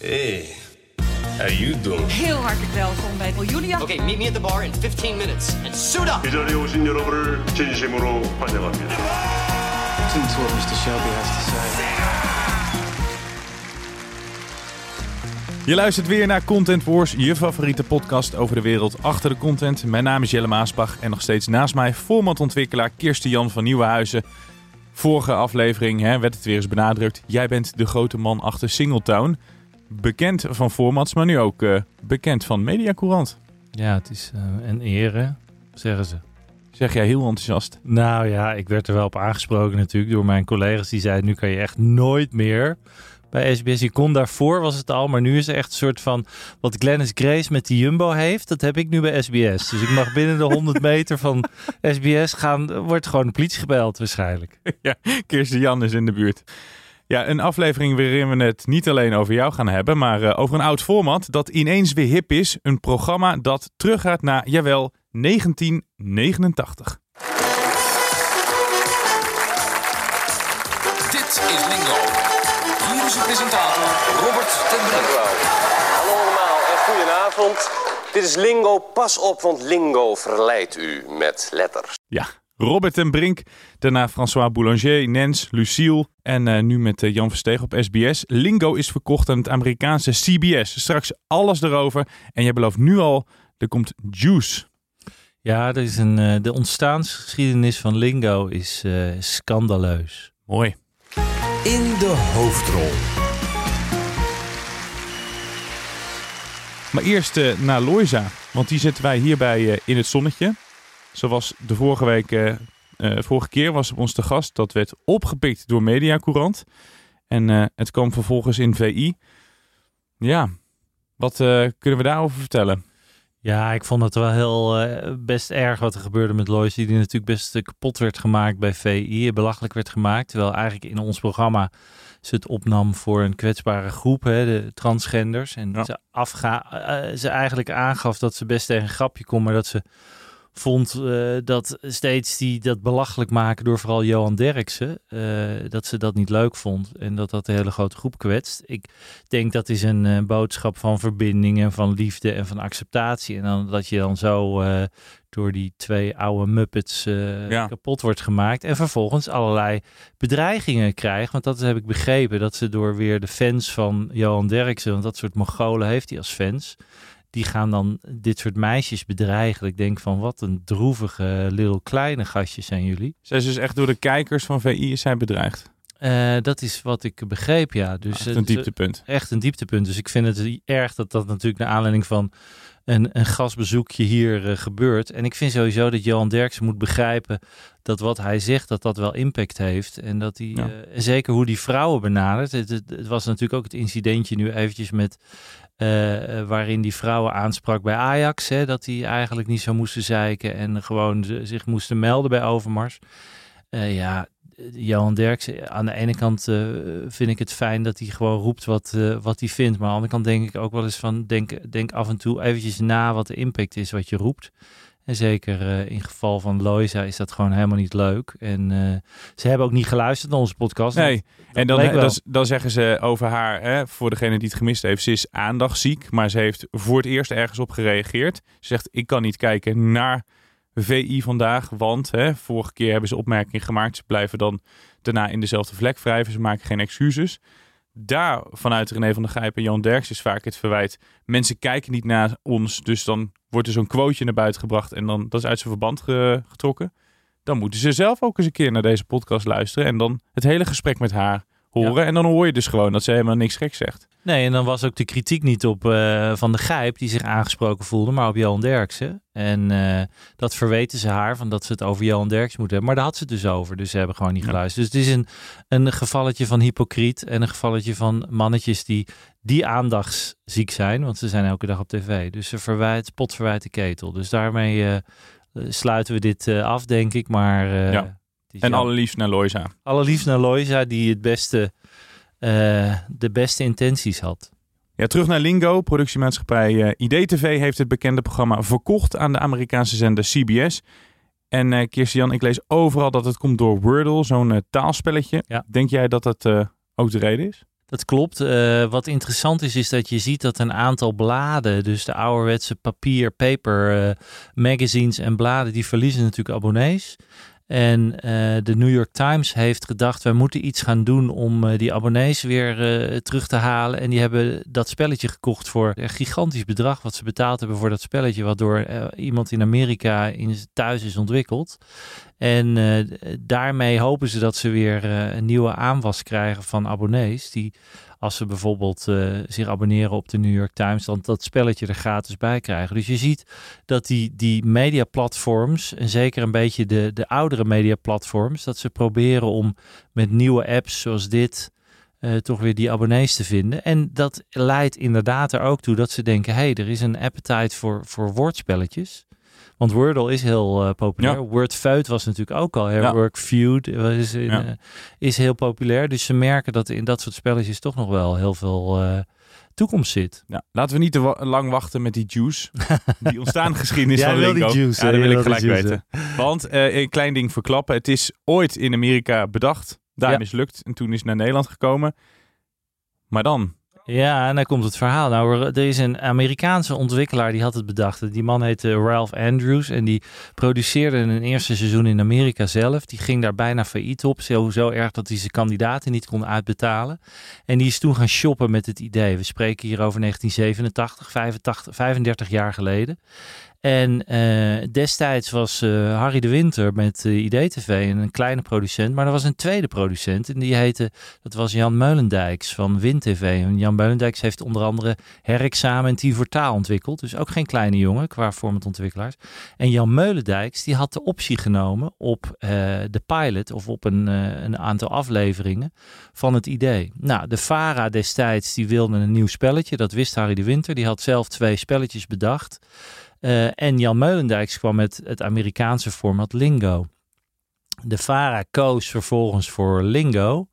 Hey, how you doing? Heel hartelijk welkom bij Julia. Okay, meet me at the bar in 15 minutes and suit up. 이 자리에 오신 여러분을 진심으로 환영합니다. Listen to what Mr. Shelby has to say. Je luistert weer naar Content Wars, je favoriete podcast over de wereld achter de content. Mijn naam is Jelle Maasbach en nog steeds naast mij formatontwikkelaar Kirsten Jan van Nieuwenhuizen. Vorige aflevering hè, werd het weer eens benadrukt. Jij bent de grote man achter Singletown. Bekend van formats, maar nu ook eh, bekend van Mediacourant. Ja, het is eh, een eer, zeggen ze. Zeg jij heel enthousiast. Nou ja, ik werd er wel op aangesproken natuurlijk door mijn collega's. Die zeiden, nu kan je echt nooit meer bij SBS. Je kon daarvoor, was het al, maar nu is er echt een soort van... Wat Glennis Grace met die Jumbo heeft, dat heb ik nu bij SBS. Dus ik mag binnen de 100 meter van SBS gaan... wordt gewoon de politie gebeld waarschijnlijk. ja, Kirsten Jan is in de buurt. Ja, een aflevering waarin we het niet alleen over jou gaan hebben, maar eh, over een oud format dat ineens weer hip is. Een programma dat teruggaat naar, jawel, 1989. Dit is Lingo. Hier is uw presentator Robert ten Brink. Hallo allemaal en goedenavond. Dit is Lingo. Pas op, want Lingo verleidt u met letters. Ja, Robert en Brink, daarna François Boulanger, Nens, Lucille en uh, nu met uh, Jan Versteeg op SBS. Lingo is verkocht aan het Amerikaanse CBS. Straks alles erover. En jij belooft nu al, er komt Juice. Ja, er is een, uh, de ontstaansgeschiedenis van Lingo is scandaleus. Mooi. In de hoofdrol. Maar eerst naar Loisa, want die zetten wij hierbij in het zonnetje. Zoals de vorige week, vorige keer was op ons te gast. Dat werd opgepikt door Mediacourant. En uh, het kwam vervolgens in VI. Ja, wat kunnen we daarover vertellen? Ja, ik vond het wel heel best erg wat er gebeurde met Lois. Die natuurlijk best kapot werd gemaakt bij VI. Belachelijk werd gemaakt. Terwijl eigenlijk in ons programma ze het opnam voor een kwetsbare groep, hè, de transgenders. En ja. ze, afga ze eigenlijk aangaf dat ze best tegen een grapje kon, maar dat ze vond uh, dat steeds die dat belachelijk maken door vooral Johan Derksen, uh, dat ze dat niet leuk vond en dat dat de hele grote groep kwetst. Ik denk dat is een uh, boodschap van verbinding en van liefde en van acceptatie. En dan dat je dan zo door die twee oude muppets ja. kapot wordt gemaakt en vervolgens allerlei bedreigingen krijgt. Want dat heb ik begrepen, dat ze door weer de fans van Johan Derksen, want dat soort Mongolen heeft hij als fans die gaan dan dit soort meisjes bedreigen. Ik denk van wat een droevige, little kleine gastjes zijn jullie. Zijn ze dus echt door de kijkers van VI zijn bedreigd? Uh, dat is wat ik begreep, ja. Dus, echt een dieptepunt. Echt een dieptepunt. Dus ik vind het erg dat dat natuurlijk naar aanleiding van een, een gastbezoekje hier uh, gebeurt. En ik vind sowieso dat Johan Derksen moet begrijpen dat wat hij zegt, dat dat wel impact heeft. En dat hij, ja. uh, zeker hoe die vrouwen benadert. Het, het, het, was natuurlijk ook het incidentje nu eventjes met uh, waarin die vrouwen aansprak bij Ajax. Hè, dat die eigenlijk niet zo moesten zeiken en gewoon zich moesten melden bij Overmars. Uh, ja, Johan Derksen, aan de ene kant uh, vind ik het fijn dat hij gewoon roept wat, wat hij vindt. Maar aan de andere kant denk ik ook wel eens van, denk, denk af en toe eventjes na wat de impact is wat je roept. En zeker uh, in geval van Loisa is dat gewoon helemaal niet leuk. En uh, ze hebben ook niet geluisterd naar onze podcast. Nee, en dan, dan, dan, zeggen ze over haar, hè, voor degene die het gemist heeft, ze is aandachtsziek. Maar ze heeft voor het eerst ergens op gereageerd. Ze zegt, ik kan niet kijken naar VI vandaag, want hè, vorige keer hebben ze opmerking gemaakt. Ze blijven dan daarna in dezelfde vlek wrijven. Ze maken geen excuses daar vanuit René van der Gijp en Jan Derks is vaak het verwijt. Mensen kijken niet naar ons, dus dan wordt er zo'n quoteje naar buiten gebracht en dan dat is uit zijn verband ge getrokken. Dan moeten ze zelf ook eens een keer naar deze podcast luisteren en dan het hele gesprek met haar horen. Ja. En dan hoor je dus gewoon dat ze helemaal niks gek zegt. Nee, en dan was ook de kritiek niet op eh, Van de Gijp, die zich aangesproken voelde, maar op Johan Derksen. En eh, dat verweten ze haar, van dat ze het over Johan Derksen moeten hebben. Maar daar had ze het dus over, dus ze hebben gewoon niet geluisterd. Dus het is een, een gevalletje van hypocriet en een gevalletje van mannetjes die, die aandachtsziek zijn, want ze zijn elke dag op tv. Dus ze verwijt, pot verwijt de ketel. Dus daarmee eh, sluiten we dit af, denk ik. Maar, Ja. En allerliefst naar Loisa. Allerliefst naar Loisa, die het beste, eh, de beste intenties had. Ja, terug naar Lingo. Productiemaatschappij eh IDTV heeft het bekende programma verkocht aan de Amerikaanse zender CBS. En Kirstian, ik lees overal dat het komt door Wordle, zo'n taalspelletje. Ja. Denk jij dat dat ook de reden is? Dat klopt. Wat interessant is, is dat je ziet dat een aantal bladen, dus de ouderwetse papier, paper, magazines en bladen, die verliezen natuurlijk abonnees. En eh, de New York Times heeft gedacht, wij moeten iets gaan doen om eh, die abonnees weer eh, terug te halen. En die hebben dat spelletje gekocht voor een gigantisch bedrag wat ze betaald hebben voor dat spelletje, wat door iemand in Amerika in thuis is ontwikkeld. En daarmee hopen ze dat ze weer een nieuwe aanwas krijgen van abonnees. Die als ze bijvoorbeeld eh, zich abonneren op de New York Times, dan dat spelletje er gratis bij krijgen. Dus je ziet dat die, die mediaplatforms, en zeker een beetje de, de oudere mediaplatforms, dat ze proberen om met nieuwe apps zoals dit eh, toch weer die abonnees te vinden. En dat leidt inderdaad er ook toe dat ze denken, hé, hey, er is een appetite voor, voor woordspelletjes. Want Wordle is heel eh, populair. Ja. Wordfeud was natuurlijk ook al. Hè? Ja. Workfeud is, in, Ja. eh, is heel populair. Dus ze merken dat in dat soort spelletjes toch nog wel heel veel eh, toekomst zit. Ja, laten we niet te wa- lang wachten met die juice. Die ontstaan geschiedenis van wil die Lingo. juice, ja, dat wil ik gelijk weten. Want een klein ding verklappen. Het is ooit in Amerika bedacht. Daar mislukt. En toen is het naar Nederland gekomen. Maar dan? Ja, en dan komt het verhaal. Nou, er- is een Amerikaanse ontwikkelaar die had het bedacht. Die man heette Ralph Andrews en die produceerde een eerste seizoen in Amerika zelf. Die ging daar bijna failliet op. Zo, zo erg dat hij zijn kandidaten niet kon uitbetalen. En die is toen gaan shoppen met het idee. We spreken hier over 1987, 85, 35 jaar geleden. En eh, destijds was eh, Harry de Winter met uh, IDTV een kleine producent. Maar er was een tweede producent en die heette, dat was Jan Meulendijks van WinTV. En Jan Meulendijks heeft onder andere herexamen en Team Taal ontwikkeld. Dus ook geen kleine jongen qua formatontwikkelaars. En Jan Meulendijks die had de optie genomen op de pilot of op een, een aantal afleveringen van het idee. Nou, de VARA destijds die wilde een nieuw spelletje. Dat wist Harry de Winter. Die had zelf twee spelletjes bedacht. Uh, en Jan Meulendijks kwam met het Amerikaanse format Lingo. De VARA koos vervolgens voor Lingo,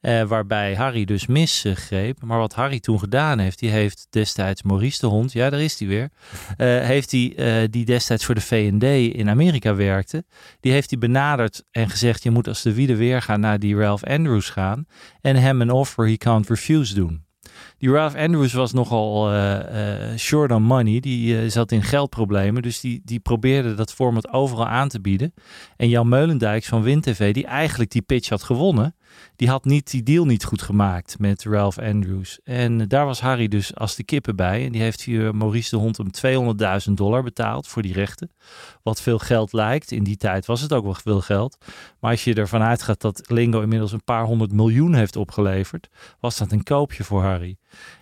uh, waarbij Harry dus misgreep. Maar wat Harry toen gedaan heeft, die heeft destijds Maurice de Hond, ja daar is hij weer, uh, heeft die, die destijds voor de V&D in Amerika werkte, die heeft hij benaderd en gezegd, je moet als de wiede weer gaan naar die Ralph Andrews gaan en hem een offer he can't refuse doen. Die Ralph Andrews was nogal uh, uh, short on money. Die uh, zat in geldproblemen. Dus die, die probeerde dat format overal aan te bieden. En Jan Meulendijks van WinTV, die eigenlijk die pitch had gewonnen, die had niet die deal niet goed gemaakt met Ralph Andrews. En daar was Harry dus als de kippen bij. En die heeft hier Maurice de Hond om 200.000 dollar betaald voor die rechten. Wat veel geld lijkt. In die tijd was het ook wel veel geld. Maar als je ervan uitgaat dat Lingo inmiddels een paar honderd miljoen heeft opgeleverd, was dat een koopje voor Harry.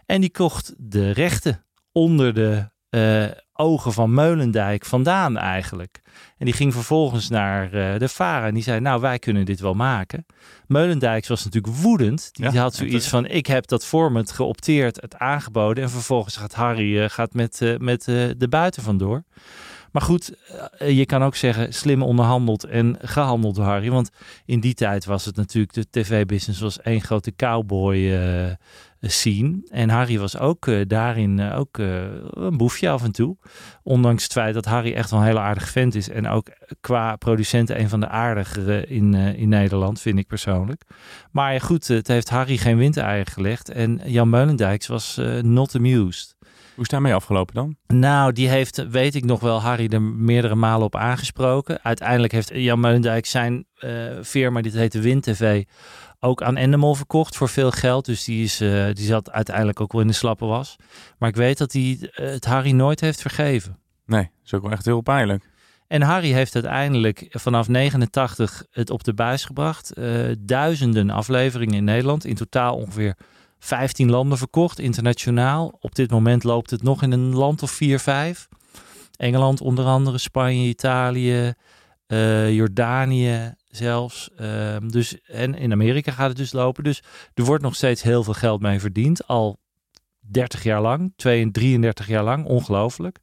En die kocht de rechten onder de uh, ogen van Meulendijk vandaan eigenlijk. En die ging vervolgens naar uh, de VARA en die zei, nou wij kunnen dit wel maken. Meulendijk was natuurlijk woedend. Die ja, had zoiets van, ik heb dat format geopteerd, het aangeboden. En vervolgens gaat Harry uh, gaat met, met de buiten vandoor. Maar goed, eh, je kan ook zeggen slim onderhandeld en gehandeld door Harry. Want in die tijd was het natuurlijk, de tv-business was één grote cowboy scene. En Harry was ook uh, daarin uh, ook een boefje af en toe. Ondanks het feit dat Harry echt wel een hele aardige vent is. En ook qua producenten een van de aardigere in, in Nederland, vind ik persoonlijk. Maar goed, het heeft Harry geen windeieren gelegd. En Jan Meulendijks was not amused. Hoe is daarmee afgelopen dan? Nou, die heeft, weet ik nog wel, Harry er meerdere malen op aangesproken. Uiteindelijk heeft Jan Meulendijk zijn uh, firma, dit heette WinTV, ook aan Endemol verkocht voor veel geld. Dus die, is, uh, die zat uiteindelijk ook wel in de slappe was. Maar ik weet dat hij uh, het Harry nooit heeft vergeven. Nee, dat is ook wel echt heel pijnlijk. En Harry heeft uiteindelijk vanaf 89 het op de buis gebracht. duizenden afleveringen in Nederland. In totaal ongeveer 15 landen verkocht, internationaal. Op dit moment loopt het nog in een land of 4, 5. Engeland onder andere, Spanje, Italië, eh, Jordanië zelfs. Ehm, dus, en in Amerika gaat het dus lopen. Dus er wordt nog steeds heel veel geld mee verdiend. Al 30 jaar lang, 32 jaar lang, ongelooflijk.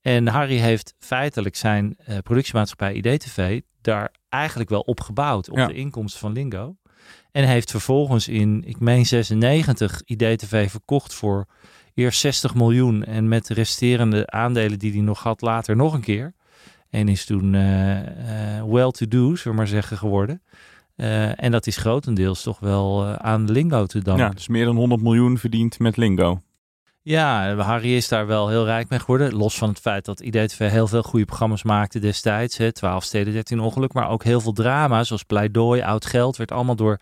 En Harry heeft feitelijk zijn uh, productiemaatschappij IDTV daar eigenlijk wel op gebouwd, op Ja. de inkomsten van Lingo. En heeft vervolgens in, ik meen 96, IDTV verkocht voor eerst 60 miljoen. En met de resterende aandelen die hij nog had, later nog een keer. En is toen eh, eh, well-to-do, zullen we maar zeggen, geworden. Eh, en dat is grotendeels toch wel aan Lingo te danken. Ja, dus meer dan 100 miljoen verdiend met Lingo. Ja, Harry is daar wel heel rijk mee geworden. Los van het feit dat IDTV heel veel goede programma's maakte destijds. Hè, 12 steden, 13 ongeluk. Maar ook heel veel drama, zoals Pleidooi, Oud Geld. Werd allemaal door...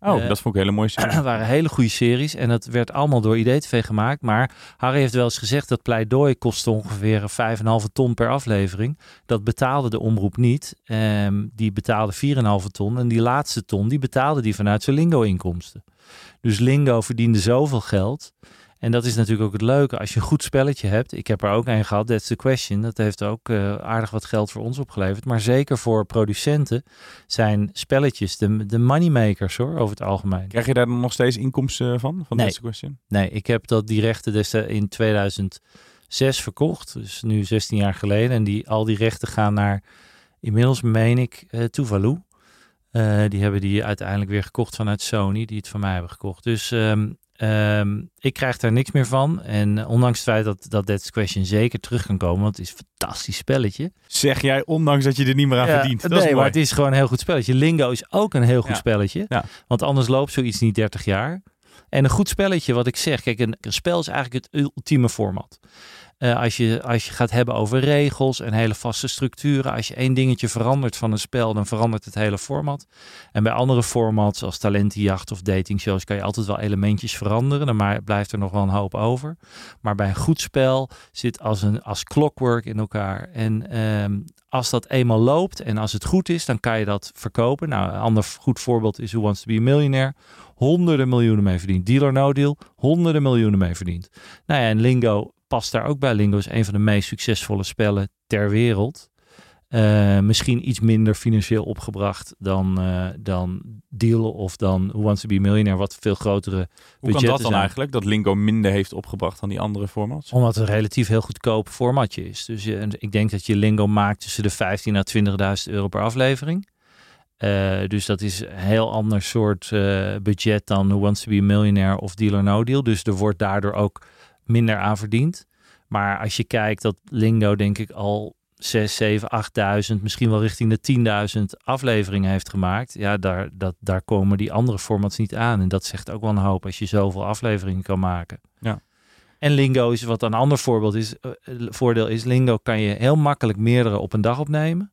Oh, Eh, dat vond ik een hele mooie serie. waren hele goede series. En dat werd allemaal door IDTV gemaakt. Maar Harry heeft wel eens gezegd dat Pleidooi kostte ongeveer 5,5 ton per aflevering. Dat betaalde de omroep niet. Ehm, die betaalde 4,5 ton. En die laatste ton, die betaalde die vanuit zijn Lingo-inkomsten. Dus Lingo verdiende zoveel geld. En dat is natuurlijk ook het leuke. Als je een goed spelletje hebt. Ik heb er ook een gehad. That's the question. Dat heeft ook eh, aardig wat geld voor ons opgeleverd. Maar zeker voor producenten zijn spelletjes de, de moneymakers hoor, over het algemeen. Krijg je daar dan nog steeds inkomsten van? Van Nee. That's the question? Nee, ik heb dat die rechten destijds in 2006 verkocht. Dus nu 16 jaar geleden. En die, al die rechten gaan naar, inmiddels meen ik, eh Tuvalu. Eh, die hebben die uiteindelijk weer gekocht vanuit Sony, die het van mij hebben gekocht. Dus ehm, ehm, ik krijg daar niks meer van. En eh, ondanks het feit dat, dat That's the Question zeker terug kan komen, want het is een fantastisch spelletje. Zeg jij, ondanks dat je er niet meer aan Ja, verdient. Dat nee, is maar het is gewoon een heel goed spelletje. Lingo is ook een heel goed Ja. spelletje. Ja. Want anders loopt zoiets niet 30 jaar. En een goed spelletje, wat ik zeg. Kijk, een, spel is eigenlijk het ultieme format. Eh, als, je, als je gaat hebben over regels en hele vaste structuren. Als je één dingetje verandert van een spel, dan verandert het hele format. En bij andere formats, als talentenjacht of datingshows, kan je altijd wel elementjes veranderen. Maar blijft er nog wel een hoop over. Maar bij een goed spel zit als, een, als clockwork in elkaar. En ehm, als dat eenmaal loopt en als het goed is, dan kan je dat verkopen. Nou, een ander goed voorbeeld is Who Wants to be a Millionaire. Honderden miljoenen mee verdiend. Deal or no deal, honderden miljoenen mee verdiend. Nou ja, en Lingo past daar ook bij. Lingo is een van de meest succesvolle spellen ter wereld. Eh, misschien iets minder financieel opgebracht dan, eh, dan Deal of dan Who Wants to be a Millionaire, wat veel grotere Hoe kan dat dan zijn. eigenlijk? Dat Lingo minder heeft opgebracht dan die andere formats? Omdat het een relatief heel goedkoop formatje is. Dus je, en ik denk dat je Lingo maakt tussen de 15 à 20.000 euro per aflevering. Eh, dus dat is een heel ander soort eh, budget dan Who Wants to be a Millionaire of Deal or No Deal. Dus er wordt daardoor ook minder aan verdiend. Maar als je kijkt dat Lingo denk ik al 6, 7, 8.000, misschien wel richting de 10.000 afleveringen heeft gemaakt. Ja, daar, dat, daar komen die andere formats niet aan. En dat zegt ook wel een hoop als je zoveel afleveringen kan maken. Ja. En Lingo is wat een ander voorbeeld is. eh, voordeel is, Lingo kan je heel makkelijk meerdere op een dag opnemen.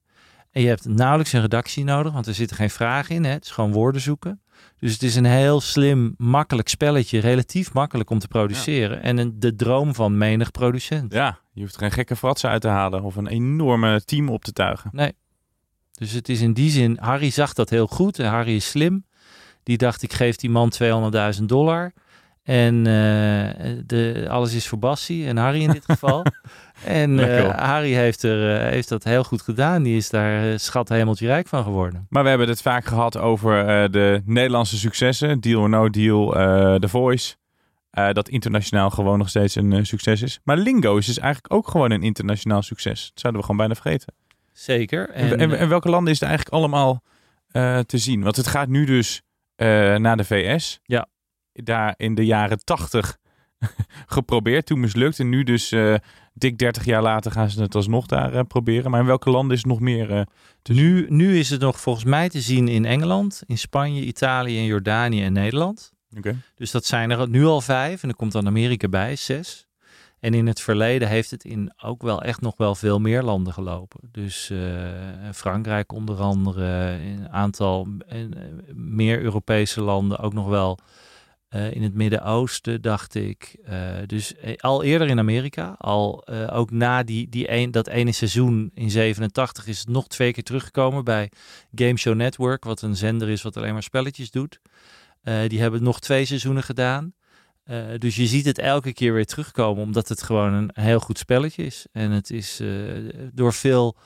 En je hebt nauwelijks een redactie nodig, want er zitten geen vragen in. Hè? Het is gewoon woorden zoeken. Dus het is een heel slim, makkelijk spelletje. Relatief makkelijk om te produceren. En een, de droom van menig producent. Ja, je hoeft geen gekke fratsen uit te halen of een enorme team op te tuigen. Nee. Dus het is in die zin, Harry zag dat heel goed. En Harry is slim. Die dacht, ik geef die man 200.000 dollar. En eh, de, alles is voor Bassie en Harry in dit geval. en Lekker, eh. Harry heeft, er, eh, heeft dat heel goed gedaan. Die is daar eh, schat hemeltje rijk van geworden. Maar we hebben het vaak gehad over de Nederlandse successen. Deal or No Deal, The Voice. Dat internationaal gewoon nog steeds een succes is. Maar Lingo is dus eigenlijk ook gewoon een internationaal succes. Dat zouden we gewoon bijna vergeten. Zeker. En, En, en, welke landen is het eigenlijk allemaal te zien? Want het gaat nu dus naar de VS. Ja. Daar in de jaren tachtig geprobeerd, toen mislukt. En nu dus eh, dik 30 jaar later gaan ze het alsnog daar eh, proberen. Maar in welke landen is het nog meer? eh, nu, nu is het nog volgens mij te zien in Engeland, in Spanje, Italië, en Jordanië en Nederland. Dus dat zijn er nu al vijf. En er komt dan Amerika bij, zes. En in het verleden heeft het in ook wel echt nog wel veel meer landen gelopen. Dus Frankrijk onder andere, een aantal meer Europese landen, ook nog wel eh, in het Midden-Oosten, dacht ik. Eh, dus eh, al eerder in Amerika, al ook na die, die een, dat ene seizoen in 87 is het nog twee keer teruggekomen bij Game Show Network, wat een zender is wat alleen maar spelletjes doet. Die hebben nog twee seizoenen gedaan. Dus je ziet het elke keer weer terugkomen, omdat het gewoon een heel goed spelletje is. En het is door veel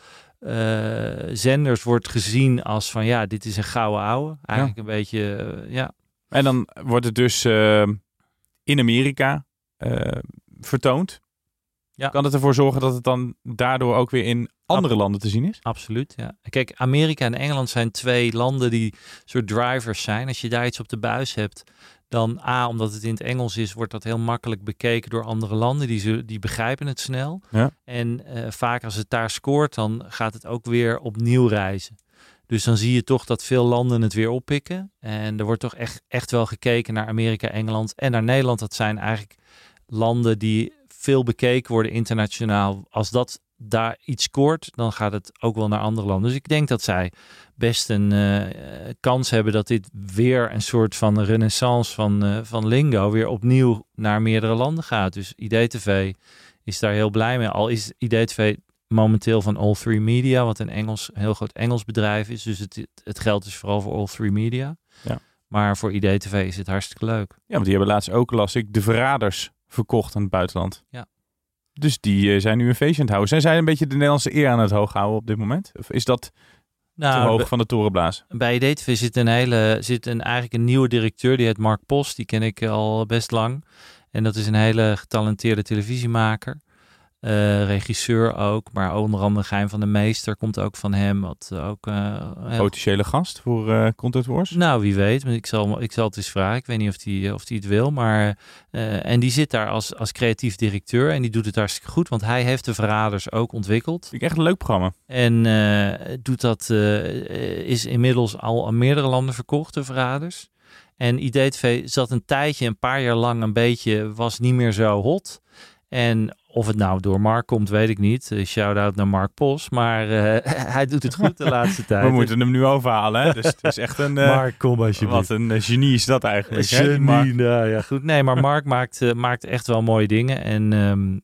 zenders wordt gezien als van ja, dit is een gouden ouwe. Eigenlijk een beetje, ja. En dan wordt het dus eh, in Amerika eh, vertoond. Ja. Kan het ervoor zorgen dat het dan daardoor ook weer in andere landen te zien is? Absoluut, ja. Kijk, Amerika en Engeland zijn twee landen die soort drivers zijn. Als je daar iets op de buis hebt, dan A, omdat het in het Engels is, wordt dat heel makkelijk bekeken door andere landen. Die, die begrijpen het snel. Ja. En eh, vaak als het daar scoort, dan gaat het ook weer opnieuw reizen. Dus dan zie je toch dat veel landen het weer oppikken. En er wordt toch echt, echt wel gekeken naar Amerika, Engeland en naar Nederland. Dat zijn eigenlijk landen die veel bekeken worden internationaal. Als dat daar iets scoort, dan gaat het ook wel naar andere landen. Dus ik denk dat zij best een eh, kans hebben dat dit weer een soort van renaissance van, eh, van Lingo weer opnieuw naar meerdere landen gaat. Dus IDTV is daar heel blij mee. Al is IDTV momenteel van All Three Media, wat een Engels, heel groot Engels bedrijf is. Dus het, het geld is vooral voor All Three Media. Ja. Maar voor IDTV is het hartstikke leuk. Ja, want die hebben laatst ook, las ik, de verraders verkocht aan het buitenland. Ja. Dus die eh, zijn nu een feestje aan het houden. Zijn zij een beetje de Nederlandse eer aan het hoog houden op dit moment? Of is dat te hoog van de torenblaas? Bij IDTV zit een hele, zit een, eigenlijk een nieuwe directeur, die heet Mark Post. Die ken ik al best lang. En dat is een hele getalenteerde televisiemaker. Eh, regisseur ook, maar onder andere Geheim van de Meester komt ook van hem. Wat ook, eh, heel Potentiële gast voor eh Content Wars? Nou, wie weet. Maar Ik zal, ik zal het eens vragen. Ik weet niet of hij of die het wil. Maar, eh, en die zit daar als, als creatief directeur. En die doet het hartstikke goed. Want hij heeft de Verraders ook ontwikkeld. Ik echt een leuk programma. En eh, doet dat, eh, is inmiddels al aan meerdere landen verkocht, de Verraders. En IDTV zat een tijdje, een paar jaar lang een beetje, was niet meer zo hot. En of het nou door Mark komt, weet ik niet. Eh, Shout-out naar Mark Pos. Maar eh, hij doet het goed de laatste tijd. We moeten hem nu overhalen. Hè? Dus het is echt een... eh, Mark, kom alsjeblieft. Wat een genie is dat eigenlijk. Genie, Mark. nou ja, goed. Nee, maar Mark maakt, maakt echt wel mooie dingen. En ehm,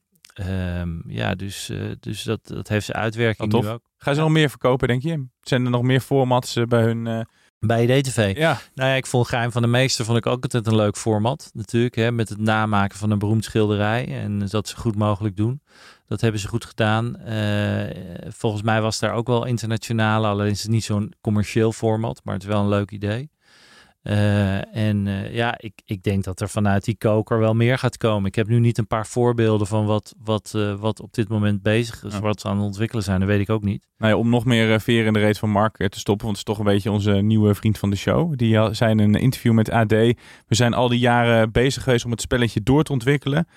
ehm, ja, dus, dus dat, dat heeft zijn uitwerking nu ook. Gaan ze nog meer verkopen, denk je? Zijn er nog meer formats bij hun... Bij DTV. Ja. Nou ja, ik vond Geheim van de Meester vond ik ook altijd een leuk format. Natuurlijk, hè, met het namaken van een beroemd schilderij. En dat ze goed mogelijk doen. Dat hebben ze goed gedaan. Eh, volgens mij was daar ook wel internationale, alleen is het niet zo'n commercieel format, maar het is wel een leuk idee. Eh, en eh, ja, ik, ik denk dat er vanuit die koker wel meer gaat komen. Ik heb nu niet een paar voorbeelden van wat, wat, eh, wat op dit moment bezig is, Ja. wat ze aan het ontwikkelen zijn. Dat weet ik ook niet. Nou ja, om nog meer veer in de reet van Mark te stoppen, want het is toch een beetje onze nieuwe vriend van de show. Die zijn in een interview met AD. We zijn al die jaren bezig geweest om het spelletje door te ontwikkelen.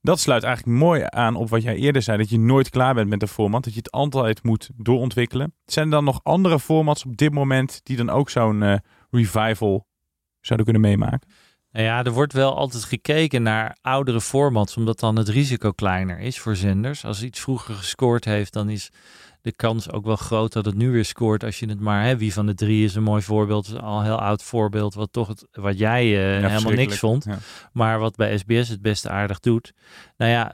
Dat sluit eigenlijk mooi aan op wat jij eerder zei, dat je nooit klaar bent met een format, dat je het altijd moet doorontwikkelen. Zijn er dan nog andere formats op dit moment die dan ook zo'n revival zouden kunnen meemaken? Nou ja, er wordt wel altijd gekeken naar oudere formats, omdat dan het risico kleiner is voor zenders. Als iets vroeger gescoord heeft, dan is de kans ook wel groot dat het nu weer scoort. Als je het maar, hè, wie van de drie is een mooi voorbeeld, al een heel oud voorbeeld, wat toch het, wat jij eh, helemaal niks vond, Ja. maar wat bij SBS het beste aardig doet. Nou ja,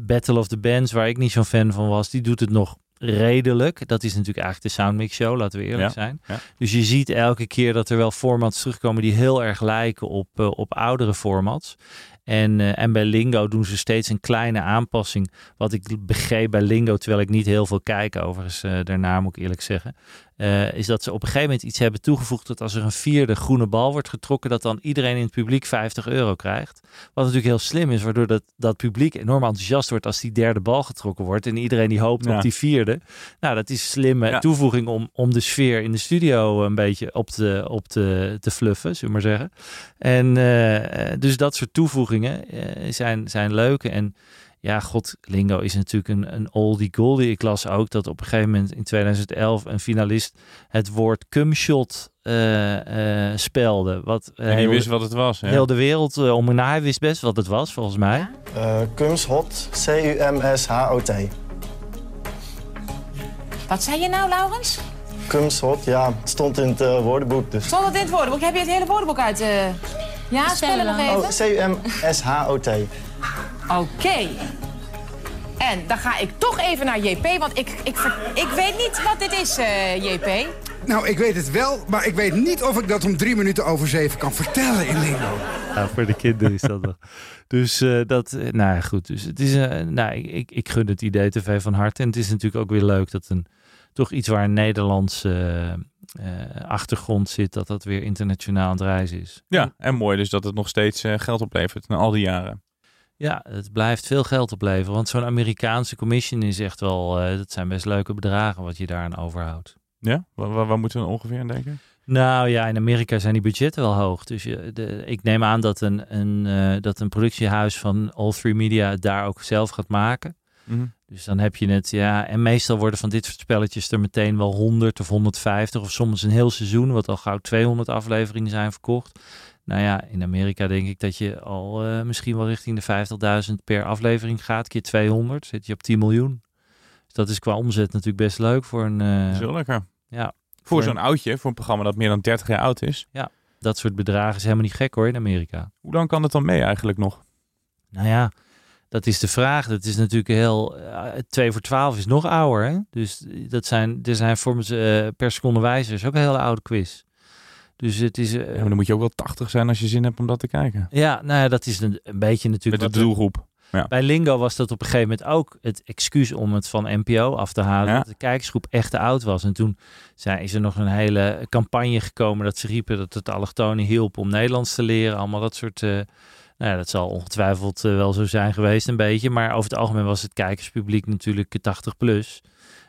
Battle of the Bands, waar ik niet zo'n fan van was, die doet het nog redelijk. Dat is natuurlijk eigenlijk de Soundmix Show, laten we eerlijk Ja, zijn. ja. Dus je ziet elke keer dat er wel formats terugkomen die heel erg lijken op, eh, op oudere formats. En, eh, en bij Lingo doen ze steeds een kleine aanpassing. Wat ik begreep bij Lingo, terwijl ik niet heel veel kijk, overigens, eh, daarna moet ik eerlijk zeggen. Eh, is dat ze op een gegeven moment iets hebben toegevoegd dat als er een vierde groene bal wordt getrokken, dat dan iedereen in het publiek 50 euro krijgt. Wat natuurlijk heel slim is, waardoor dat, dat publiek enorm enthousiast wordt als die derde bal getrokken wordt. En iedereen die hoopt Ja. op die vierde. Nou, dat is een slimme Ja. toevoeging om, om de sfeer in de studio een beetje op te, op te, te fluffen, zullen we maar zeggen. En eh, dus dat soort toevoegingen eh, zijn, zijn leuk. En ja, god, Lingo is natuurlijk een, een oldie goldie. Ik las ook dat op een gegeven moment in 2011 een finalist het woord cumshot eh, eh, spelde. Wat eh, En die wist wat het was. hè? heel de wereld om en na. Hij wist best wat het was, volgens mij. Uh, Cumshot, C-U-M-S-H-O-T. Wat zei je nou, Laurens? Cumshot, ja, het stond in het woordenboek dus. Stond het in het woordenboek? Heb je het hele woordenboek uit? eh? Ja, spellen nog even. Oh, C-U-M-S-H-O-T. Oké. En dan ga ik toch even naar JP, want ik, ik, ver- ik weet niet wat dit is, eh, JP. Nou, ik weet het wel, maar ik weet niet of ik dat om drie minuten over zeven kan vertellen in Lingo. Ja, voor de kinderen is dat nog. Dus eh, dat, eh, nou ja, goed. Dus het is, eh, nou, ik, ik, gun het idee TV van harte. En het is natuurlijk ook weer leuk dat een, toch iets waar een Nederlandse eh, achtergrond zit, dat dat weer internationaal aan het reizen is. Ja, en mooi dus dat het nog steeds geld oplevert na al die jaren. Ja, het blijft veel geld opleveren. Want zo'n Amerikaanse commission is echt wel, eh, dat zijn best leuke bedragen wat je daaraan overhoudt. Ja? Waar, waar, waar moeten we ongeveer aan denken? Nou ja, in Amerika zijn die budgetten wel hoog. Dus je, de, ik neem aan dat een, een, eh, dat een productiehuis van All Three Media het daar ook zelf gaat maken. Mhm. Dus dan heb je het, ja. En meestal worden van dit soort spelletjes er meteen wel 100 of 150 of soms een heel seizoen, wat al gauw 200 afleveringen zijn verkocht. Nou ja, in Amerika denk ik dat je al eh, misschien wel richting de 50.000 per aflevering gaat. Keer 200 zit je op 10 miljoen. Dus dat is qua omzet natuurlijk best leuk voor een... eh, Dat is heel lekker. ja, Voor zo'n oudje, voor een programma dat meer dan 30 jaar oud is. Ja, dat soort bedragen is helemaal niet gek hoor in Amerika. Hoe lang kan het dan mee eigenlijk nog? Nou ja, dat is de vraag. Dat is natuurlijk heel. eh, 2 voor 12 is nog ouder. Hè? Dus dat zijn, er zijn eh, per seconde wijzers ook een hele oude quiz. Dus het is. eh, Ja, maar dan moet je ook wel 80 zijn als je zin hebt om dat te kijken. ja, nou ja, dat is een, een beetje natuurlijk. Met de doelgroep. Ja. Bij Lingo was dat op een gegeven moment ook het excuus om het van NPO af te halen. Ja. Dat de kijkersgroep echt te oud was. En toen zijn, is er nog een hele campagne gekomen dat ze riepen dat het allochtonen hielp om Nederlands te leren. Allemaal dat soort. eh, nou ja, dat zal ongetwijfeld eh, wel zo zijn geweest, een beetje. Maar over het algemeen was het kijkerspubliek natuurlijk 80 plus.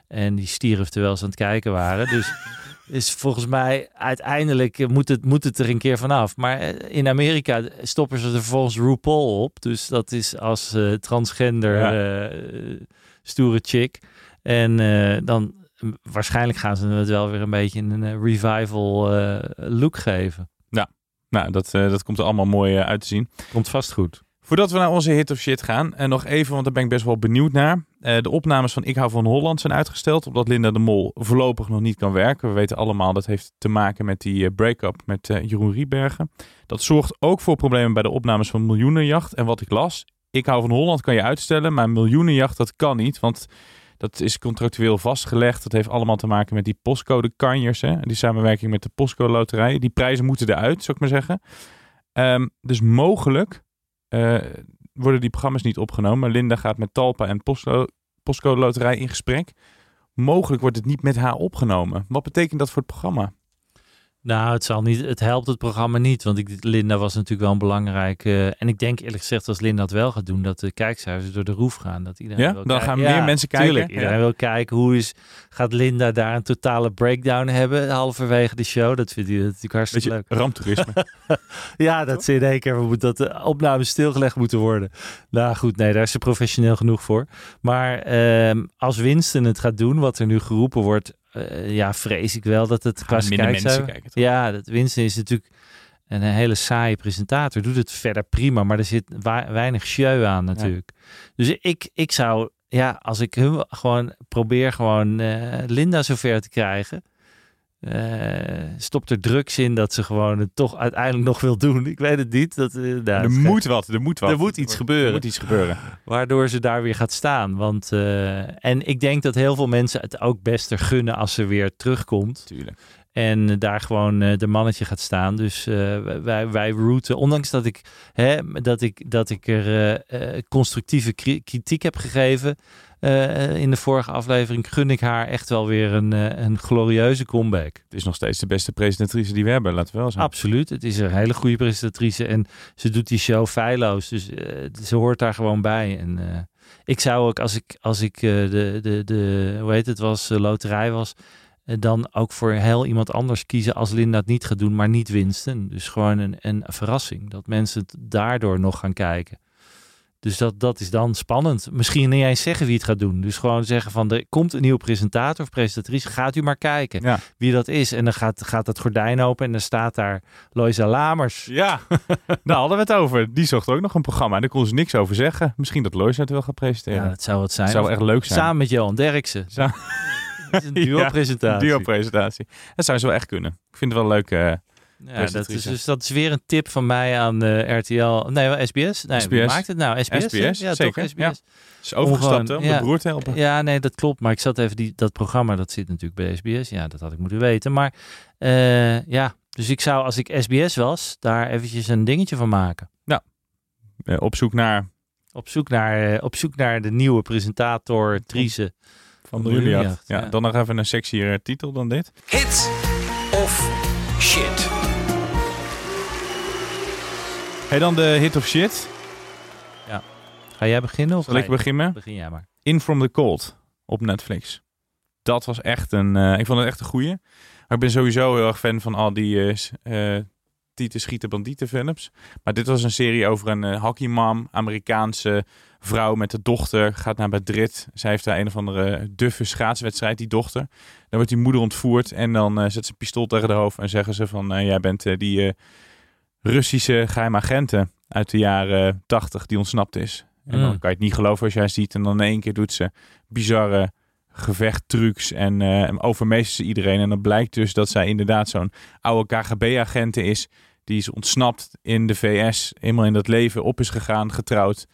En die stierf terwijl ze aan het kijken waren. Dus is volgens mij uiteindelijk eh, moet het, moet het er een keer vanaf. Maar eh, in Amerika stoppen ze er vervolgens RuPaul op. Dus dat is als eh, transgender Ja. stoere chick. En dan mm, waarschijnlijk gaan ze het wel weer een beetje een revival look geven. Nou, dat, dat komt er allemaal mooi uit te zien. Komt vast goed. Voordat we naar onze hit of shit gaan, en nog even, want daar ben ik best wel benieuwd naar. Eh, de opnames van Ik hou van Holland zijn uitgesteld, omdat Linda de Mol voorlopig nog niet kan werken. We weten allemaal dat heeft te maken met die eh, break-up met eh, Jeroen Riebergen. Dat zorgt ook voor problemen bij de opnames van Miljoenenjacht. En wat ik las, Ik hou van Holland kan je uitstellen, maar Miljoenenjacht dat kan niet, want dat is contractueel vastgelegd. Dat heeft allemaal te maken met die postcode kanjers, hè? die samenwerking met de postcode loterij. Die prijzen moeten eruit, zou ik maar zeggen. Ehm, dus mogelijk eh, worden die programma's niet opgenomen. Maar Linda gaat met Talpa en Postco Postcode Loterij in gesprek. Mogelijk wordt het niet met haar opgenomen. Wat betekent dat voor het programma? Nou, het, zal niet, het helpt het programma niet. Want ik, Linda was natuurlijk wel een belangrijke. en ik denk eerlijk gezegd, als Linda het wel gaat doen, dat de kijkcijfers door de roef gaan. Dat iedereen Ja? wil Dan kijken. gaan meer mensen kijken? Tuurlijk, iedereen Ja. wil kijken hoe is. Gaat Linda daar een totale breakdown hebben halverwege de show? Dat vindt hij natuurlijk hartstikke Beetje leuk. ramptoerisme. Ja, dat ze in één keer moet dat de opnames stilgelegd moeten worden. Nou goed, nee, daar is ze professioneel genoeg voor. Maar ehm, als Winston het gaat doen, wat er nu geroepen wordt, eh, ja, vrees ik wel dat het qua mensen kijken, toch? Ja, dat Winston is natuurlijk een hele saaie presentator. Doet het verder prima, maar er zit weinig show aan natuurlijk. Dus ik, ik zou, ja, als ik hun gewoon probeer gewoon eh, Linda zover te krijgen. Eh, stopt er drugs in dat ze gewoon het toch uiteindelijk nog wil doen. Ik weet het niet. Dat, eh, nou, er moet wat, er moet wat. Er moet iets gebeuren. Er moet iets gebeuren. Waardoor ze daar weer gaat staan. Want, eh, en ik denk dat heel veel mensen het ook best er gunnen als ze weer terugkomt. Tuurlijk. En daar gewoon eh, de mannetje gaat staan. Dus eh, wij, wij rooten, ondanks dat ik, hè, dat ik, dat ik er eh, constructieve kri- kritiek heb gegeven in de vorige aflevering, gun ik haar echt wel weer een, een glorieuze comeback. Het is nog steeds de beste presentatrice die we hebben, laten we wel zijn. Absoluut. Het is een hele goede presentatrice en ze doet die show feilloos. Dus ze hoort daar gewoon bij. En ik zou ook, als ik, als ik de, de, de, hoe heet het was, loterij was, dan ook voor heel iemand anders kiezen als Linda het niet gaat doen, maar niet Winston. Dus gewoon een, een verrassing. Dat mensen het daardoor nog gaan kijken. Dus dat, dat is dan spannend. Misschien niet eens zeggen wie het gaat doen. Dus gewoon zeggen van er komt een nieuwe presentator of presentatrice. Gaat u maar kijken Ja. wie dat is. En dan gaat, gaat het gordijn open en dan staat daar Loisa Lamers. Ja, daar hadden we het over. Die zocht ook nog een programma. En daar kon ze niks over zeggen. Misschien dat Lois het wel gaat presenteren. Ja, dat zou het zijn. zou echt leuk zijn. Samen met Johan Derksen. Zou- Is een duo-presentatie. Ja, duo-presentatie. Dat zou ze wel echt kunnen. Ik vind het wel leuk. eh, Ja, dat is, dus dat is weer een tip van mij aan uh, RTL. Nee, SBS. Nee, SBS. Maakt het nou? SBS? SBS, ja, zeker. Toch, SBS. Ja. Is overgestapt hè, om ja. de broer te helpen. Ja, nee, dat klopt. Maar ik zat even die dat programma dat zit natuurlijk bij SBS. Ja, dat had ik moeten weten. Maar uh, ja, dus ik zou als ik SBS was daar eventjes een dingetje van maken. Ja. Uh, op zoek naar. Op zoek naar, op zoek naar de nieuwe presentator Triese van de Juliacht. Ja, ja, dan nog even een sexier titel dan dit. Hit of shit. Hey, dan de hit of shit. Ja. Ga jij beginnen? Of Zal ik beginnen? Begin jij maar. In From the Cold op Netflix. Dat was echt een... Uh, ik vond het echt een goeie. Maar ik ben sowieso heel erg fan van al die uh, uh, tieten schieten bandieten films. Maar dit was een serie over een uh, hockeymam, Amerikaanse vrouw met de dochter. Gaat naar Madrid. Zij heeft daar een of andere duffe schaatswedstrijd, die dochter. Dan wordt die moeder ontvoerd en dan zet ze een pistool tegen de hoofd. En zeggen ze van, jij bent die Russische geheime agenten uit de jaren tachtig die ontsnapt is. En dan Mm. kan je het niet geloven als jij ziet. En dan in één keer doet ze bizarre gevechttrucs en uh, overmeestert ze iedereen. En dan blijkt dus dat zij inderdaad zo'n oude KGB-agent is. Die is ontsnapt in de VS. Helemaal in dat leven op is gegaan, getrouwd.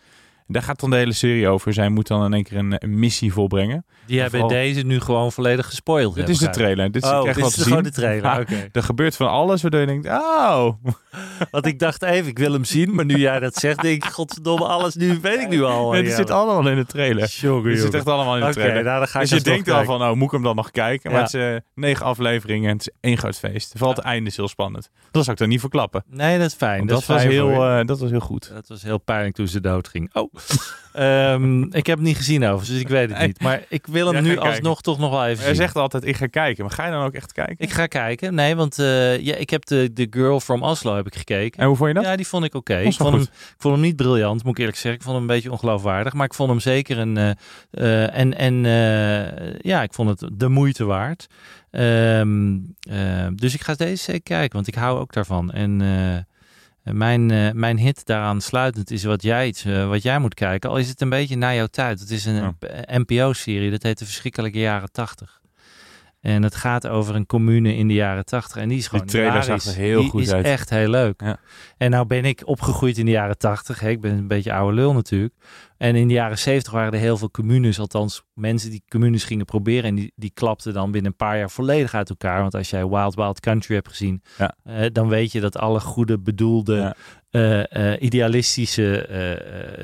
Daar gaat dan de hele serie over. Zij moet dan in één keer een, een missie volbrengen. Die hebben Vooral- deze nu gewoon volledig gespoild. Dit is de trailer. Dit is oh, echt dit is gewoon zien. de trailer. Oké. Er gebeurt van alles waardoor je denkt, oh. Want ik dacht even, ik wil hem zien. Maar nu jij dat zegt, denk ik, godverdomme, alles nu weet ik nu al. Nee, dit Ja. zit allemaal in de trailer. Dit zit echt allemaal in de trailer. nou, dan ga ik dus je denkt al kijken. van, oh, moet ik hem dan nog kijken? Maar Ja. het is eh, negen afleveringen en het is één groot feest. Vooral het einde is heel spannend. Dat zou ik dan niet verklappen. Nee, dat is fijn. Dat, was heel, eh, dat was heel goed. Dat was heel pijnlijk toen ze dood ging. Oh. Ehm, ik heb het niet gezien over, dus ik weet het niet. Maar ik wil hem nu alsnog toch nog wel even Hij zien. zegt altijd, ik ga kijken. Maar ga je dan ook echt kijken? Ik ga kijken. Nee, want eh, ja, ik heb de, de Girl from Oslo heb ik gekeken. En hoe vond je dat? Ja, die vond ik oké. Ik, vond hem- ik vond hem niet briljant, moet ik eerlijk zeggen. Ik vond hem een beetje ongeloofwaardig. Maar ik vond hem zeker een... eh, eh, en en ja, ik vond het de moeite waard. Ehm, eh, dus ik ga deze zeker kijken, want ik hou ook daarvan. En mijn, eh, mijn hit daaraan sluitend is wat jij, iets, eh, wat jij moet kijken. Al is het een beetje na jouw tijd. Het is een NPO-serie, dat heet De Verschrikkelijke Jaren 80. En het gaat over een commune in de jaren 80. En die is gewoon trailer hilarisch. zag er heel die goed is uit. echt heel leuk. Ja. En nou ben ik opgegroeid in de jaren 80. Hè. Ik ben een beetje oude lul natuurlijk. En in de jaren 70 waren er heel veel communes. Althans, mensen die communes gingen proberen. En die, die klapten dan binnen een paar jaar volledig uit elkaar. Want als jij Wild Wild Country hebt gezien. Ja. eh, dan weet je dat alle goede bedoelde... Ja. eh, eh, idealistische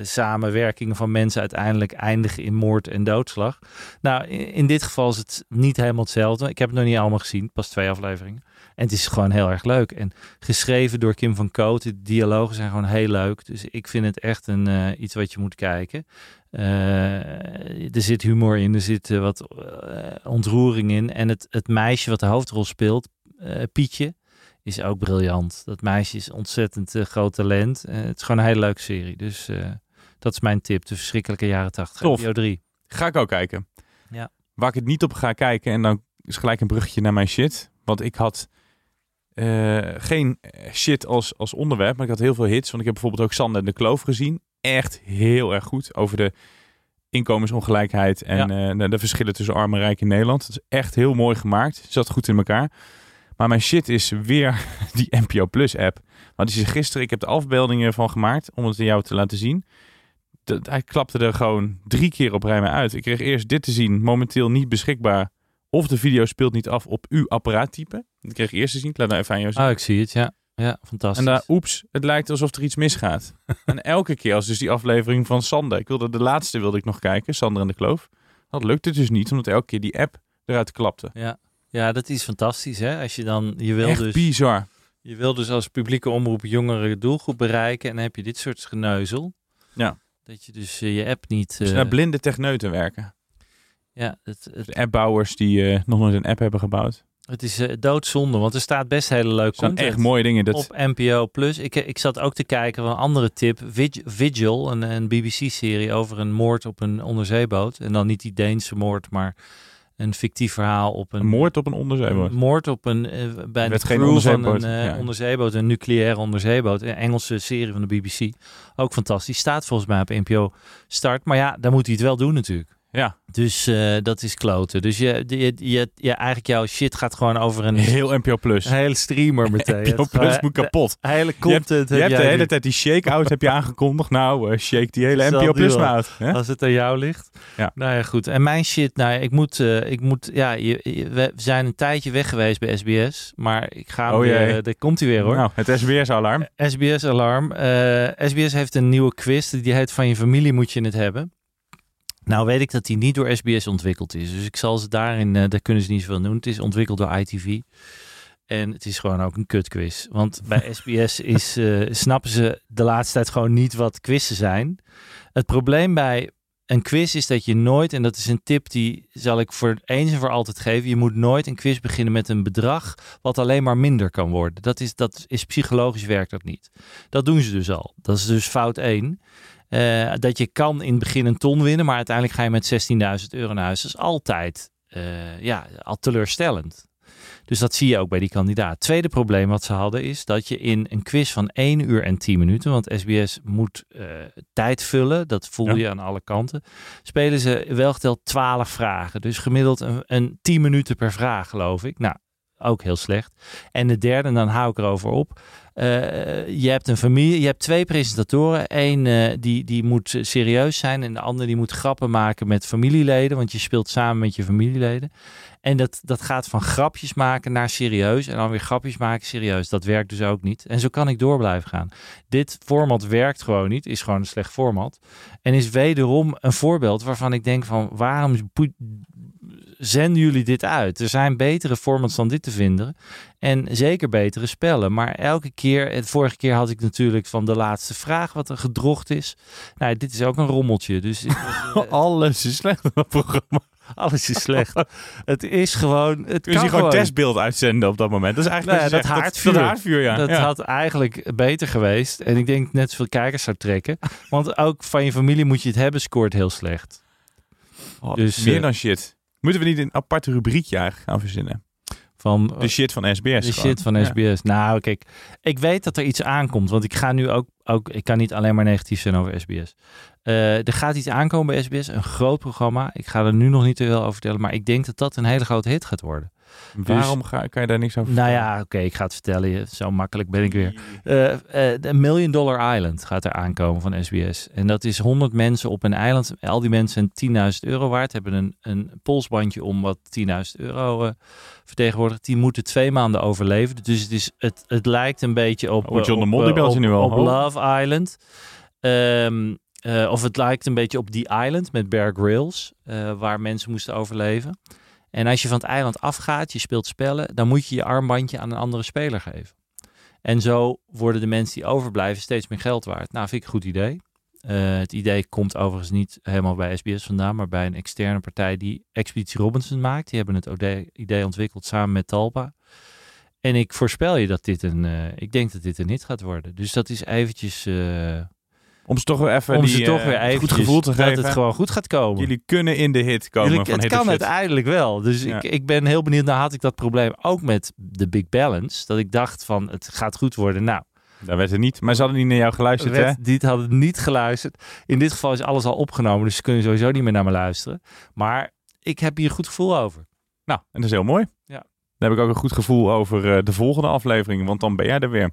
samenwerkingen van mensen uiteindelijk eindigen in moord en doodslag. Nou, in, in dit geval is het niet helemaal hetzelfde. Ik heb het nog niet allemaal gezien, pas twee afleveringen. En het is gewoon heel erg leuk. En geschreven door Kim van Koot. De dialogen zijn gewoon heel leuk. Dus ik vind het echt een, eh, iets wat je moet kijken. Eh, er zit humor in, er zit eh, wat ontroering in. En het, het meisje wat de hoofdrol speelt, Pietje, is ook briljant. Dat meisje is ontzettend groot talent. Het is gewoon een hele leuke serie. Dus dat is mijn tip. De verschrikkelijke jaren 80. Tof. NPO 3. Ga ik ook kijken. Ja. Waar ik het niet op ga kijken, en dan is gelijk een bruggetje naar mijn shit. Want ik had geen shit als, als onderwerp, maar ik had heel veel hits. Want ik heb bijvoorbeeld ook Sander en de Kloof gezien. Echt heel erg goed over de inkomensongelijkheid en eh, de, de verschillen tussen arm en rijk in Nederland. Dat is echt heel mooi gemaakt. Zat goed in elkaar. Maar mijn shit is weer die NPO Plus app. Want die is gisteren, ik heb de afbeeldingen van gemaakt om het aan jou te laten zien. Dat, hij klapte er gewoon drie keer op rij mee uit. Ik kreeg eerst dit te zien, momenteel niet beschikbaar. Of de video speelt niet af op uw apparaattype. Dat kreeg ik eerst te zien. Ik laat nou even aan jou zien. Oh, ik zie het. Ja, ja fantastisch. En daar, oeps, het lijkt alsof er iets misgaat. en elke keer als dus die aflevering van Sander, ik wilde de laatste wilde ik nog kijken, Sander en de Kloof. Dat lukte dus niet, omdat elke keer die app eruit klapte. Ja. ja, dat is fantastisch. Hè? Als je dan, je wil Echt dus, bizar. Je wil dus als publieke omroep jongere doelgroep bereiken. En dan heb je dit soort geneuzel. Ja. Dat je dus eh, je app niet... Dus eh, naar blinde techneuten werken. Ja, het, het, Dus appbouwers die eh, nog nooit een app hebben gebouwd. Het is eh, doodzonde, want er staat best hele leuke content echt mooie dingen. Dat... op NPO Plus. Ik, ik zat ook te kijken van een andere tip. Vig- Vigil, een, een BBC-serie over een moord op een onderzeeboot. En dan niet die Deense moord, maar een fictief verhaal op een... Een moord op een onderzeeboot. Een moord op een... eh, bij de geen crew van een eh, ja. onderzeeboot, een nucleaire onderzeeboot. Een Engelse serie van de BBC. Ook fantastisch. Staat volgens mij op NPO Start. Maar ja, daar moet hij het wel doen natuurlijk. Ja. Dus eh, dat is kloten. Dus je, je, je, je, eigenlijk jouw shit gaat gewoon over een... Heel NPO Plus. Een hele streamer meteen. NPO Plus eh, moet kapot. De hele Je content hebt, je heb hebt de hele tijd die shake-out heb je aangekondigd. Nou, eh, shake die hele Zal NPO Plus maar uit. hè? Als het aan jou ligt. Ja. Nou ja, goed. En mijn shit, nou, ik moet, eh, ik moet ja, je, je- we zijn een tijdje weg geweest bij SBS. Maar ik ga Oh weer, jee. daar komt hij weer hoor. Nou, het SBS-alarm. SBS-alarm. Eh, SBS heeft een nieuwe quiz. Die heet Van je familie moet je het hebben. Nou weet ik dat die niet door SBS ontwikkeld is. Dus ik zal ze daarin, eh, daar kunnen ze niet zoveel doen. Het is ontwikkeld door ITV. En het is gewoon ook een kutquiz. Want bij SBS is, eh, snappen ze de laatste tijd gewoon niet wat quizzen zijn. Het probleem bij een quiz is dat je nooit, en dat is een tip die zal ik voor eens en voor altijd geven. Je moet nooit een quiz beginnen met een bedrag wat alleen maar minder kan worden. Dat is, dat is psychologisch werkt dat niet. Dat doen ze dus al. Dat is dus fout 1. Eh, dat je kan in het begin een ton winnen, maar uiteindelijk ga je met 16.000 euro naar huis. Dat is altijd eh, ja, al teleurstellend. Dus dat zie je ook bij die kandidaat. Tweede probleem wat ze hadden is dat je in een quiz van 1 uur en 10 minuten, want SBS moet eh, tijd vullen, dat voel Ja. je aan alle kanten, spelen ze wel geteld 12 vragen. Dus gemiddeld een, een 10 minuten per vraag, geloof ik. Nou, ook heel slecht. En de derde, en dan hou ik erover op. Eh, je hebt een familie, je hebt twee presentatoren. Eén eh, die, die moet serieus zijn en de andere die moet grappen maken met familieleden, want je speelt samen met je familieleden. En dat, dat gaat van grapjes maken naar serieus en dan weer grapjes maken serieus. Dat werkt dus ook niet. En zo kan ik door blijven gaan. Dit format werkt gewoon niet, is gewoon een slecht format. En is wederom een voorbeeld waarvan ik denk van waarom zenden jullie dit uit? Er zijn betere formats dan dit te vinden. En zeker betere spellen. Maar elke keer, het vorige keer had ik natuurlijk van de laatste vraag wat er gedrocht is. Nou, dit is ook een rommeltje. Dus eh, Alles is slecht in dat programma. alles is slecht. het is gewoon. Het Kun je gewoon testbeeld uitzenden op dat moment? Dat is eigenlijk Nee, je dat zegt. haardvuur. Dat, haardvuur, ja. Dat ja. had eigenlijk beter geweest. En ik denk net zoveel kijkers zou trekken. Want ook van je familie moet je het hebben, scoort heel slecht. Oh, dus, meer eh, dan shit. Moeten we niet een apart rubriekje eigenlijk gaan verzinnen? Van, De shit van SBS. De gewoon. shit van Ja. SBS. Nou, kijk, ik weet dat er iets aankomt. Want ik ga nu ook, ook ik kan niet alleen maar negatief zijn over SBS. Eh, er gaat iets aankomen bij SBS, een groot programma. Ik ga er nu nog niet te veel over vertellen, maar ik denk dat dat een hele grote hit gaat worden. Waarom ga, kan je daar niks over Nou vertellen? ja, oké, ik ga het vertellen. je. Zo makkelijk ben ik weer. Eh, eh, de Million Dollar Island gaat er aankomen van SBS. En dat is 100 mensen op een eiland. Al die mensen zijn 10.000 euro waard. Hebben een, een polsbandje om wat 10.000 euro eh, vertegenwoordigt. Die moeten twee maanden overleven. Dus het, is, het, het lijkt een beetje op... Oh, John de Mol, die nu al. Op. Love Island. Ehm, eh, of het lijkt een beetje op The Island met Bear Grylls. waar mensen moesten overleven. En als je van het eiland afgaat, je speelt spellen, dan moet je je armbandje aan een andere speler geven. En zo worden de mensen die overblijven steeds meer geld waard. Nou, vind ik een goed idee. Eh, het idee komt overigens niet helemaal bij SBS vandaan, maar bij een externe partij die Expeditie Robinson maakt. Die hebben het idee ontwikkeld samen met Talpa. En ik voorspel je dat dit een, eh, ik denk dat dit een hit gaat worden. Dus dat is eventjes, eh, Om ze toch weer even om die, ze toch eh, goed gevoel te dat geven. het gewoon goed gaat komen. Jullie kunnen in de hit komen Jullie- van het kan uiteindelijk wel. Dus Ja. ik, ik ben heel benieuwd. Nou had ik dat probleem ook met de Big Balance. Dat ik dacht van het gaat goed worden. Nou, Daar werd het niet. Maar ze hadden niet naar jou geluisterd, hè? werd, die hadden niet geluisterd. In dit geval is alles al opgenomen. Dus ze kunnen sowieso niet meer naar me luisteren. Maar ik heb hier een goed gevoel over. Nou, en dat is heel mooi. Ja. Dan heb ik ook een goed gevoel over eh, de volgende aflevering. Want dan ben jij er weer.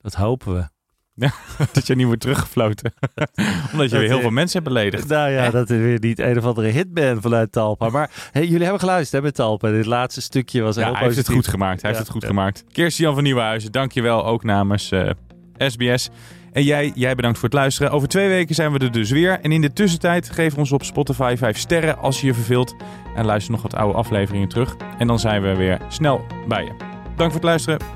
Dat hopen we. dat je niet wordt teruggefloten. Omdat je weer heel eh, veel mensen hebt beledigd. Nou ja, dat is weer niet een of andere hit ben vanuit Talpa. Maar hey, jullie hebben geluisterd hè, met Talpa. Dit laatste stukje was Ja, heel hij heeft het goed gemaakt. Hij Ja, heeft het goed gemaakt. Kirsten-Jan van Nieuwenhuizen, dankjewel ook namens eh, SBS. En jij, jij bedankt voor het luisteren. Over twee weken zijn we er dus weer. En in de tussentijd geef ons op Spotify 5 sterren als je je verveelt. En luister nog wat oude afleveringen terug. En dan zijn we weer snel bij je. Dank voor het luisteren.